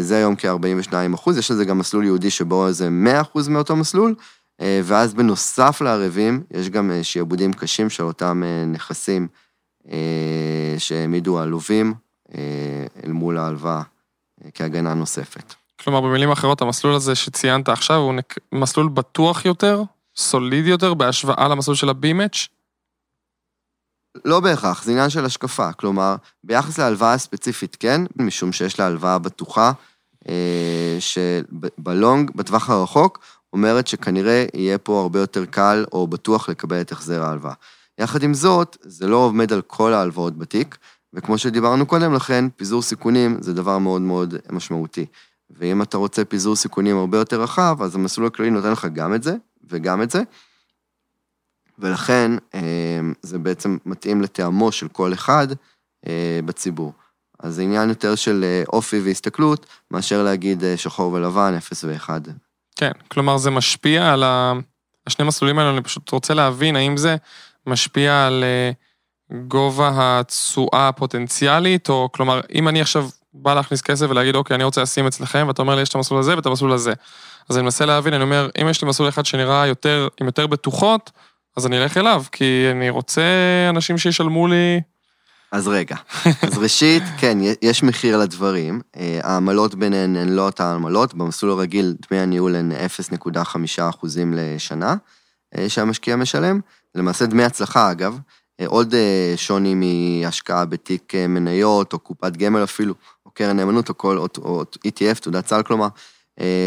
זה היום כ-42 אחוז, יש לזה גם מסלול ייעודי שבו זה 100 אחוז מאותו מסלול, ואז בנוסף לערבים, יש גם שעבודים קשים של אותם נכסים שהעמידו הלווים אל מול ההלוואה כהגנה נוספת. כלומר, במילים אחרות, המסלול הזה שציינת עכשיו הוא נק... מסלול בטוח יותר, סולידי יותר, בהשוואה למסלול של ה-B-Match? לא בהכרח, זה עניין של השקפה. כלומר, ביחס להלוואה הספציפית כן, משום שיש לה הלוואה בטוחה, אה, שבלונג, בטווח הרחוק, אומרת שכנראה יהיה פה הרבה יותר קל או בטוח לקבל את החזר ההלוואה. יחד עם זאת, זה לא עומד על כל ההלוואות בתיק, וכמו שדיברנו קודם לכן, פיזור סיכונים זה דבר מאוד מאוד משמעותי. ואם אתה רוצה פיזור סיכונים הרבה יותר רחב, אז המסלול הכללי נותן לך גם את זה וגם את זה. ולכן אה, זה בעצם מתאים לטעמו של כל אחד אה, בציבור. אז זה עניין יותר של אה, אופי והסתכלות, מאשר להגיד שחור ולבן, אפס ואחד. כן, כלומר זה משפיע על ה... השני מסלולים האלה, אני פשוט רוצה להבין האם זה משפיע על גובה התשואה הפוטנציאלית, או כלומר, אם אני עכשיו בא להכניס כסף ולהגיד, אוקיי, אני רוצה לשים אצלכם, ואתה אומר לי, יש את המסלול הזה ואת המסלול הזה. אז אני מנסה להבין, אני אומר, אם יש לי מסלול אחד שנראה יותר, עם יותר בטוחות, אז אני אלך אליו, כי אני רוצה אנשים שישלמו לי... אז רגע, אז ראשית, כן, יש מחיר לדברים. אה, העמלות ביניהן הן לא אותן עמלות, במסלול הרגיל דמי הניהול הן 0.5% לשנה אה, שהמשקיע משלם. למעשה דמי הצלחה, אגב, אה, עוד שוני מהשקעה בתיק מניות, או קופת גמל אפילו, קרן נאמנות, או, כל, או, או ETF, תעודת סל, כלומר,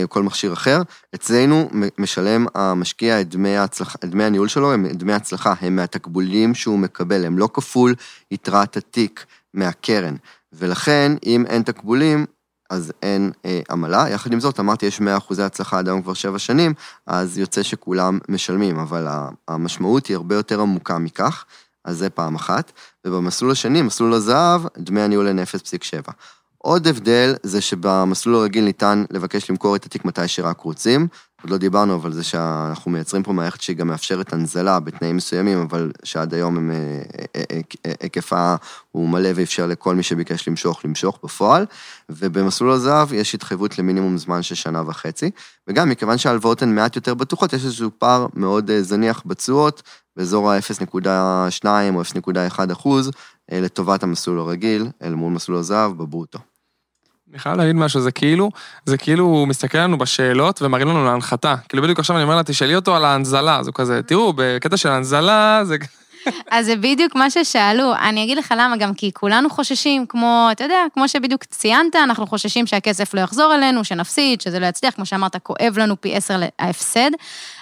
כל מכשיר אחר. אצלנו משלם המשקיע את דמי, ההצלחה, את דמי הניהול שלו, הם דמי הצלחה, הם מהתקבולים שהוא מקבל, הם לא כפול יתרת התיק מהקרן. ולכן, אם אין תקבולים, אז אין אה, עמלה. יחד עם זאת, אמרתי, יש 100 אחוזי הצלחה עד היום כבר שבע שנים, אז יוצא שכולם משלמים, אבל המשמעות היא הרבה יותר עמוקה מכך, אז זה פעם אחת. ובמסלול השני, מסלול הזהב, דמי הניהול הן 0.7. עוד הבדל זה שבמסלול הרגיל ניתן לבקש למכור את התיק מתי שרק רוצים. עוד לא דיברנו, אבל זה שאנחנו מייצרים פה מערכת שהיא גם מאפשרת הנזלה בתנאים מסוימים, אבל שעד היום הם, אה, אה, אה, היקפה הוא מלא ואפשר לכל מי שביקש למשוך, למשוך בפועל. ובמסלול הזהב יש התחייבות למינימום זמן של שנה וחצי. וגם מכיוון שההלוואות הן מעט יותר בטוחות, יש איזשהו פער מאוד זניח בתשואות, באזור ה-0.2 או 0.1 אחוז, לטובת המסלול הרגיל, אל מול מסלול הזהב בברוטו. אני חייב להגיד משהו, זה כאילו, זה כאילו הוא מסתכל לנו בשאלות ומראים לנו להנחתה. כאילו בדיוק עכשיו אני אומר לה, תשאלי אותו על ההנזלה, אז הוא כזה, תראו, בקטע של ההנזלה זה... אז זה בדיוק מה ששאלו. אני אגיד לך למה, גם כי כולנו חוששים, כמו, אתה יודע, כמו שבדיוק ציינת, אנחנו חוששים שהכסף לא יחזור אלינו, שנפסיד, שזה לא יצליח, כמו שאמרת, כואב לנו פי עשר ההפסד.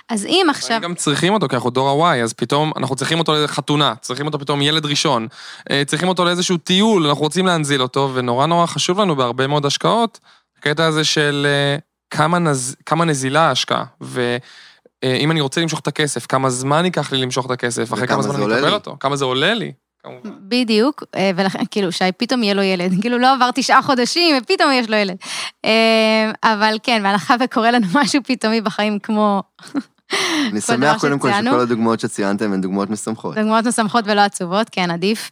אז אם עכשיו... גם צריכים אותו, כי אנחנו דור ה-Y, אז פתאום אנחנו צריכים אותו לחתונה, צריכים אותו פתאום ילד ראשון, אה, צריכים אותו לאיזשהו טיול, אנחנו רוצים להנזיל אותו, ונורא נורא חשוב לנו בהרבה מאוד השקעות, הקטע הזה של אה, כמה, נז... כמה נזילה ההשקעה, ואם אני רוצה למשוך את הכסף, כמה זמן ייקח לי למשוך את הכסף, אחרי כמה זמן אני אקבל אותו, כמה זה עולה לי. בדיוק, אה, ולכן, כאילו, שי פתאום יהיה לו ילד, כאילו לא עבר תשעה חודשים ופתאום יש לו ילד. אבל כן, בהנחה וקורה לנו משהו פתאומי בחיים כמו אני שמח קודם כל שכל הדוגמאות שציינתם הן דוגמאות משמחות. דוגמאות משמחות ולא עצובות, כן, עדיף.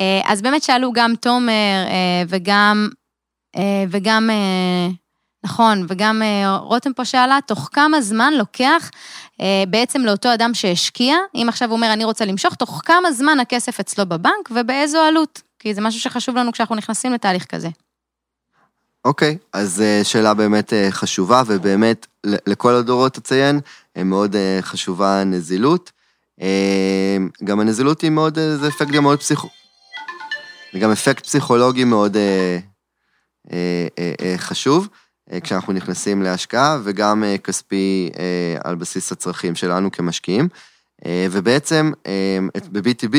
אה, אז באמת שאלו גם תומר אה, וגם, אה, וגם, נכון, וגם רותם פה שאלה, תוך כמה זמן לוקח בעצם לאותו אדם שהשקיע, אם עכשיו הוא אומר, אני רוצה למשוך, תוך כמה זמן הכסף אצלו בבנק ובאיזו עלות? כי זה משהו שחשוב לנו כשאנחנו נכנסים לתהליך כזה. אוקיי, okay, אז שאלה באמת חשובה, ובאמת לכל הדורות אציין, מאוד אה, חשובה הנזילות. אה, גם הנזילות היא מאוד, אה, זה אפקט גם מאוד פסיכו... זה גם אפקט פסיכולוגי מאוד חשוב, כשאנחנו נכנסים להשקעה, וגם כספי על בסיס הצרכים שלנו כמשקיעים. ובעצם ב-BTB,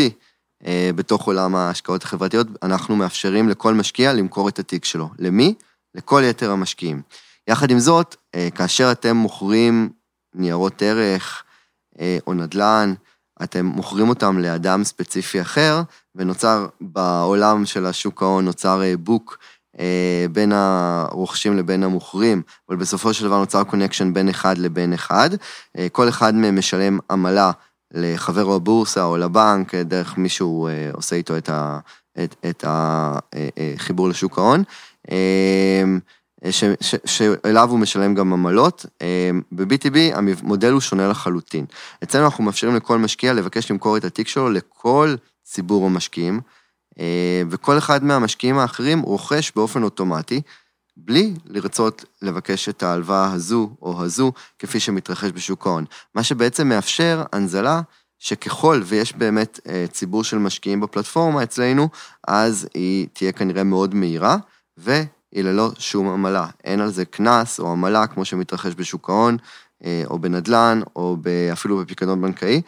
בתוך עולם ההשקעות החברתיות, אנחנו מאפשרים לכל משקיע למכור את התיק שלו. למי? לכל יתר המשקיעים. יחד עם זאת, כאשר אתם מוכרים ניירות ערך אה, או נדל"ן, אתם מוכרים אותם לאדם ספציפי אחר, ונוצר בעולם של השוק ההון, נוצר אה, book אה, בין הרוכשים לבין המוכרים, אבל בסופו של דבר נוצר connection בין אחד לבין אחד. כל אחד מהם משלם עמלה לחבר בבורסה או לבנק, דרך מישהו עושה איתו את, ה, את, את החיבור לשוק ההון. אה, ש, ש, שאליו הוא משלם גם עמלות. אה, ב-BTB המודל הוא שונה לחלוטין. אצלנו אנחנו מאפשרים לכל משקיע לבקש למכור את התיק שלו לכל ציבור המשקיעים, אה, וכל אחד מהמשקיעים האחרים רוכש באופן אוטומטי, בלי לרצות לבקש את ההלוואה הזו או הזו, כפי שמתרחש בשוק ההון. מה שבעצם מאפשר הנזלה שככל ויש באמת ציבור של משקיעים בפלטפורמה אצלנו, אז היא תהיה כנראה מאוד מהירה, ו... היא ללא שום עמלה. אין על זה קנס או עמלה כמו שמתרחש בשוק ההון, אה, או בנדל"ן, או אפילו בפיקדון בנקאי.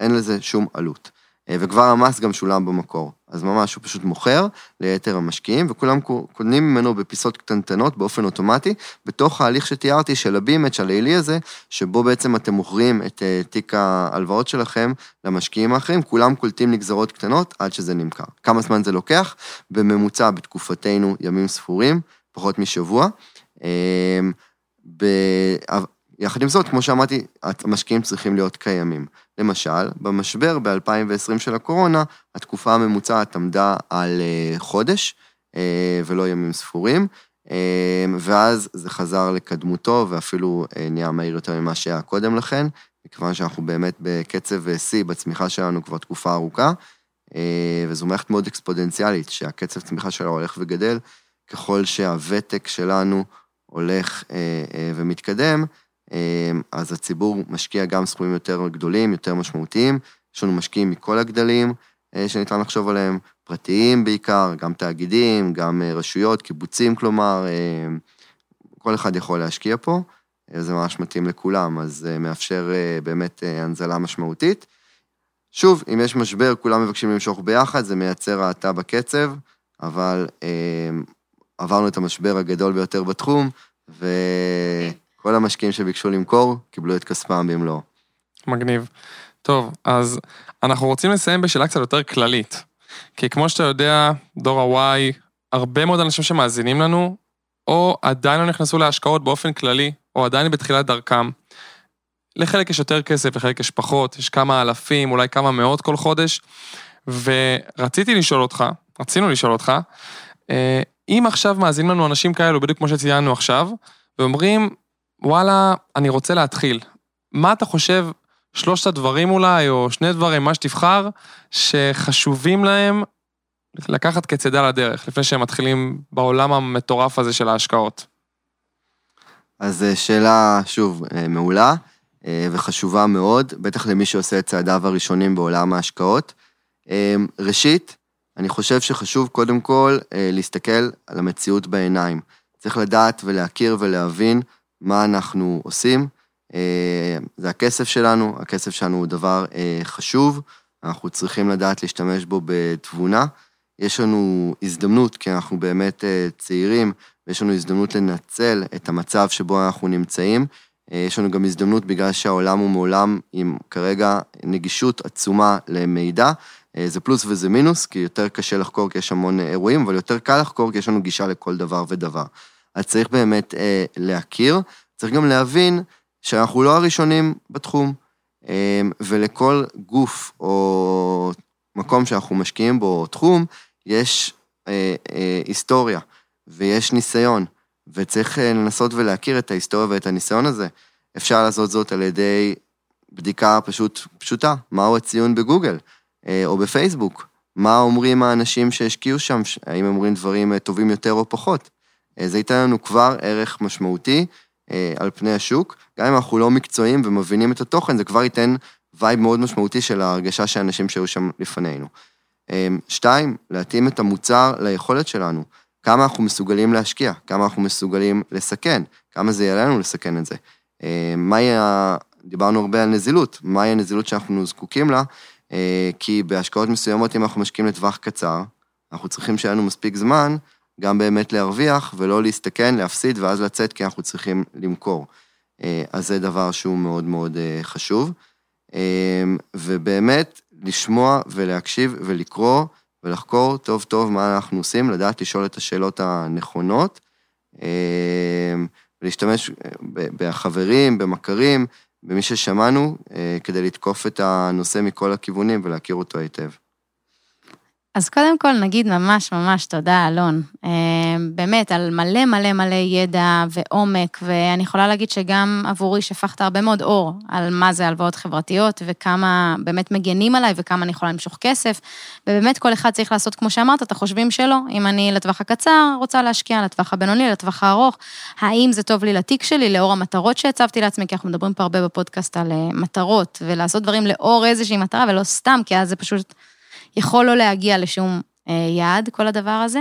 אין לזה שום עלות. אה, וכבר המס גם שולם במקור. אז ממש הוא פשוט מוכר ליתר המשקיעים, וכולם קונים ממנו בפיסות קטנטנות באופן אוטומטי, בתוך ההליך שתיארתי של הבימץ' הלילי הזה, שבו בעצם אתם מוכרים את אה, תיק ההלוואות שלכם למשקיעים האחרים, כולם קולטים נגזרות קטנות עד שזה נמכר. כמה זמן זה לוקח? בממוצע בתקופתנו ימים ספורים, פחות משבוע. אה, יחד עם זאת, כמו שאמרתי, המשקיעים צריכים להיות קיימים. למשל, במשבר ב-2020 של הקורונה, התקופה הממוצעת עמדה על אה, חודש, אה, ולא ימים ספורים, אה, ואז זה חזר לקדמותו, ואפילו נהיה מהיר יותר ממה שהיה קודם לכן, מכיוון שאנחנו באמת בקצב שיא בצמיחה שלנו כבר תקופה ארוכה, וזו מערכת מאוד אקספודנציאלית, שהקצב צמיחה שלה הולך וגדל, ככל שהוותק שלנו הולך ומתקדם, אז הציבור משקיע גם סכומים יותר גדולים, יותר משמעותיים. יש לנו משקיעים מכל הגדלים שניתן לחשוב עליהם, פרטיים בעיקר, גם תאגידים, גם רשויות, קיבוצים כלומר, כל אחד יכול להשקיע פה, זה ממש מתאים לכולם, אז זה מאפשר באמת הנזלה משמעותית. שוב, אם יש משבר, כולם מבקשים למשוך ביחד, זה מייצר האטה בקצב, אבל אה, עברנו את המשבר הגדול ביותר בתחום, וכל המשקיעים שביקשו למכור, קיבלו את כספם במלואו. מגניב. טוב, אז אנחנו רוצים לסיים בשאלה קצת יותר כללית. כי כמו שאתה יודע, דור ה-Y, הרבה מאוד אנשים שמאזינים לנו, או עדיין לא נכנסו להשקעות באופן כללי, או עדיין בתחילת דרכם. לחלק יש יותר כסף, לחלק יש פחות, יש כמה אלפים, אולי כמה מאות כל חודש. ורציתי לשאול אותך, רצינו לשאול אותך, אה, אם עכשיו מאזינים לנו אנשים כאלו, בדיוק כמו שציינו עכשיו, ואומרים, וואלה, אני רוצה להתחיל. מה אתה חושב, שלושת הדברים אולי, או שני דברים, מה שתבחר, שחשובים להם לקחת כצידה לדרך, לפני שהם מתחילים בעולם המטורף הזה של ההשקעות? אז אה, שאלה, שוב, אה, מעולה. אה, וחשובה מאוד, בטח למי שעושה את צעדיו הראשונים בעולם ההשקעות. ראשית, אני חושב שחשוב קודם כל להסתכל על המציאות בעיניים. צריך לדעת ולהכיר ולהבין מה אנחנו עושים. זה הכסף שלנו, הכסף שלנו הוא דבר חשוב, אנחנו צריכים לדעת להשתמש בו בתבונה. יש לנו הזדמנות, כי אנחנו באמת צעירים, ויש לנו הזדמנות לנצל את המצב שבו אנחנו נמצאים, אה, יש לנו גם הזדמנות בגלל שהעולם הוא מעולם עם כרגע נגישות עצומה למידע. אה, זה פלוס וזה מינוס, כי יותר קשה לחקור כי יש המון אירועים, אבל יותר קל לחקור כי יש לנו גישה לכל דבר ודבר. אז צריך באמת אה, להכיר, צריך גם להבין שאנחנו לא הראשונים בתחום, אה, ולכל גוף או מקום שאנחנו משקיעים בו תחום, יש אה, אה, היסטוריה ויש ניסיון. וצריך אה, לנסות ולהכיר את ההיסטוריה ואת הניסיון הזה. אפשר לעשות זאת על ידי בדיקה פשוט פשוטה, מהו הציון בגוגל אה, או בפייסבוק, מה אומרים האנשים שהשקיעו שם, האם אומרים דברים אה, טובים יותר או פחות. זה ייתן לנו כבר ערך משמעותי על פני השוק, גם אם אנחנו לא מקצועיים ומבינים את התוכן, זה כבר ייתן וייב מאוד משמעותי של ההרגשה של האנשים שהיו שם לפנינו. שתיים, להתאים את המוצר ליכולת שלנו. כמה אנחנו מסוגלים להשקיע, כמה אנחנו מסוגלים לסכן, כמה זה יעלה לנו לסכן את זה. אה, מהי ה... דיברנו הרבה על נזילות, מהי הנזילות שאנחנו זקוקים לה, אה, כי בהשקעות מסוימות, אם אנחנו משקיעים לטווח קצר, אנחנו צריכים שיהיה לנו מספיק זמן גם באמת להרוויח ולא להסתכן, להפסיד ואז לצאת כי אנחנו צריכים למכור. אה, אז זה דבר שהוא מאוד מאוד חשוב. ובאמת, לשמוע ולהקשיב ולקרוא ולחקור טוב טוב מה אנחנו עושים, לדעת לשאול את השאלות הנכונות, אה, ולהשתמש אה, בחברים, במכרים, במי ששמענו, אה, כדי לתקוף את הנושא מכל הכיוונים ולהכיר אותו היטב. אז קודם כל נגיד ממש ממש תודה, אלון. אה, באמת, על מלא מלא מלא ידע ועומק, ואני יכולה להגיד שגם עבורי שפכת הרבה מאוד אור על מה זה הלוואות חברתיות, וכמה באמת מגנים עליי, וכמה אני יכולה למשוך כסף, ובאמת כל אחד צריך לעשות, כמו שאמרת, את החושבים שלו. אם אני לטווח הקצר רוצה להשקיע, לטווח הבינוני, לטווח הארוך, האם זה טוב לי לתיק שלי, לאור המטרות שהצבתי לעצמי, כי אנחנו מדברים פה הרבה בפודקאסט על אה, מטרות, ולעשות דברים לאור איזושהי מטרה, ולא סתם, כי אז זה פשוט... יכול לא להגיע לשום אה, יעד, כל הדבר הזה.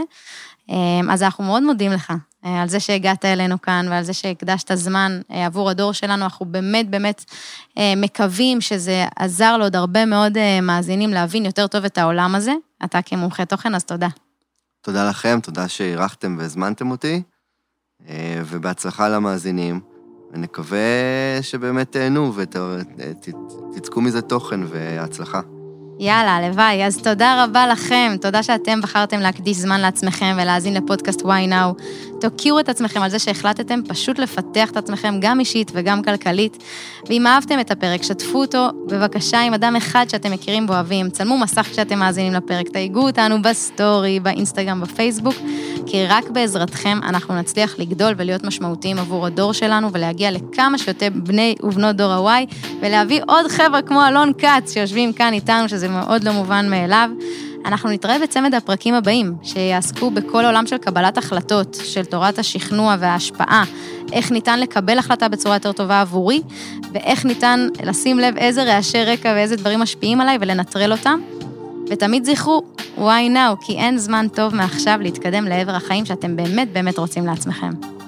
אה, אז אנחנו מאוד מודים לך אה, על זה שהגעת אלינו כאן ועל זה שהקדשת זמן עבור הדור שלנו. אנחנו באמת באמת מקווים שזה עזר לעוד הרבה מאוד מאזינים להבין יותר טוב את העולם הזה. אתה כמומחה תוכן, אז תודה. תודה לכם, תודה שאירחתם והזמנתם אותי, ובהצלחה למאזינים. ונקווה שבאמת תהנו ותצקו מזה תוכן והצלחה. יאללה, הלוואי. אז תודה רבה לכם, תודה שאתם בחרתם להקדיש זמן לעצמכם ולהאזין לפודקאסט וואי נאו. תוקירו את עצמכם על זה שהחלטתם פשוט לפתח את עצמכם גם אישית וגם כלכלית. ואם אהבתם את הפרק, שתפו אותו בבקשה עם אדם אחד שאתם מכירים ואוהבים. צלמו מסך כשאתם מאזינים לפרק, תייגו אותנו בסטורי, באינסטגרם, בפייסבוק, כי רק בעזרתכם אנחנו נצליח לגדול ולהיות משמעותיים עבור הדור שלנו ולהגיע לכמה שיותר בני ובנות דור ה-Y ולהביא עוד חבר'ה כמו אלון כץ שיושבים כאן איתנו, שזה מאוד לא מובן מאליו. אנחנו נתראה בצמד הפרקים הבאים, שיעסקו בכל העולם של קבלת החלטות, של תורת השכנוע וההשפעה, איך ניתן לקבל החלטה בצורה יותר טובה עבורי, ואיך ניתן לשים לב איזה רעשי רקע ואיזה דברים משפיעים עליי ולנטרל אותם. ותמיד זכרו, why now, כי אין זמן טוב מעכשיו להתקדם לעבר החיים שאתם באמת באמת רוצים לעצמכם.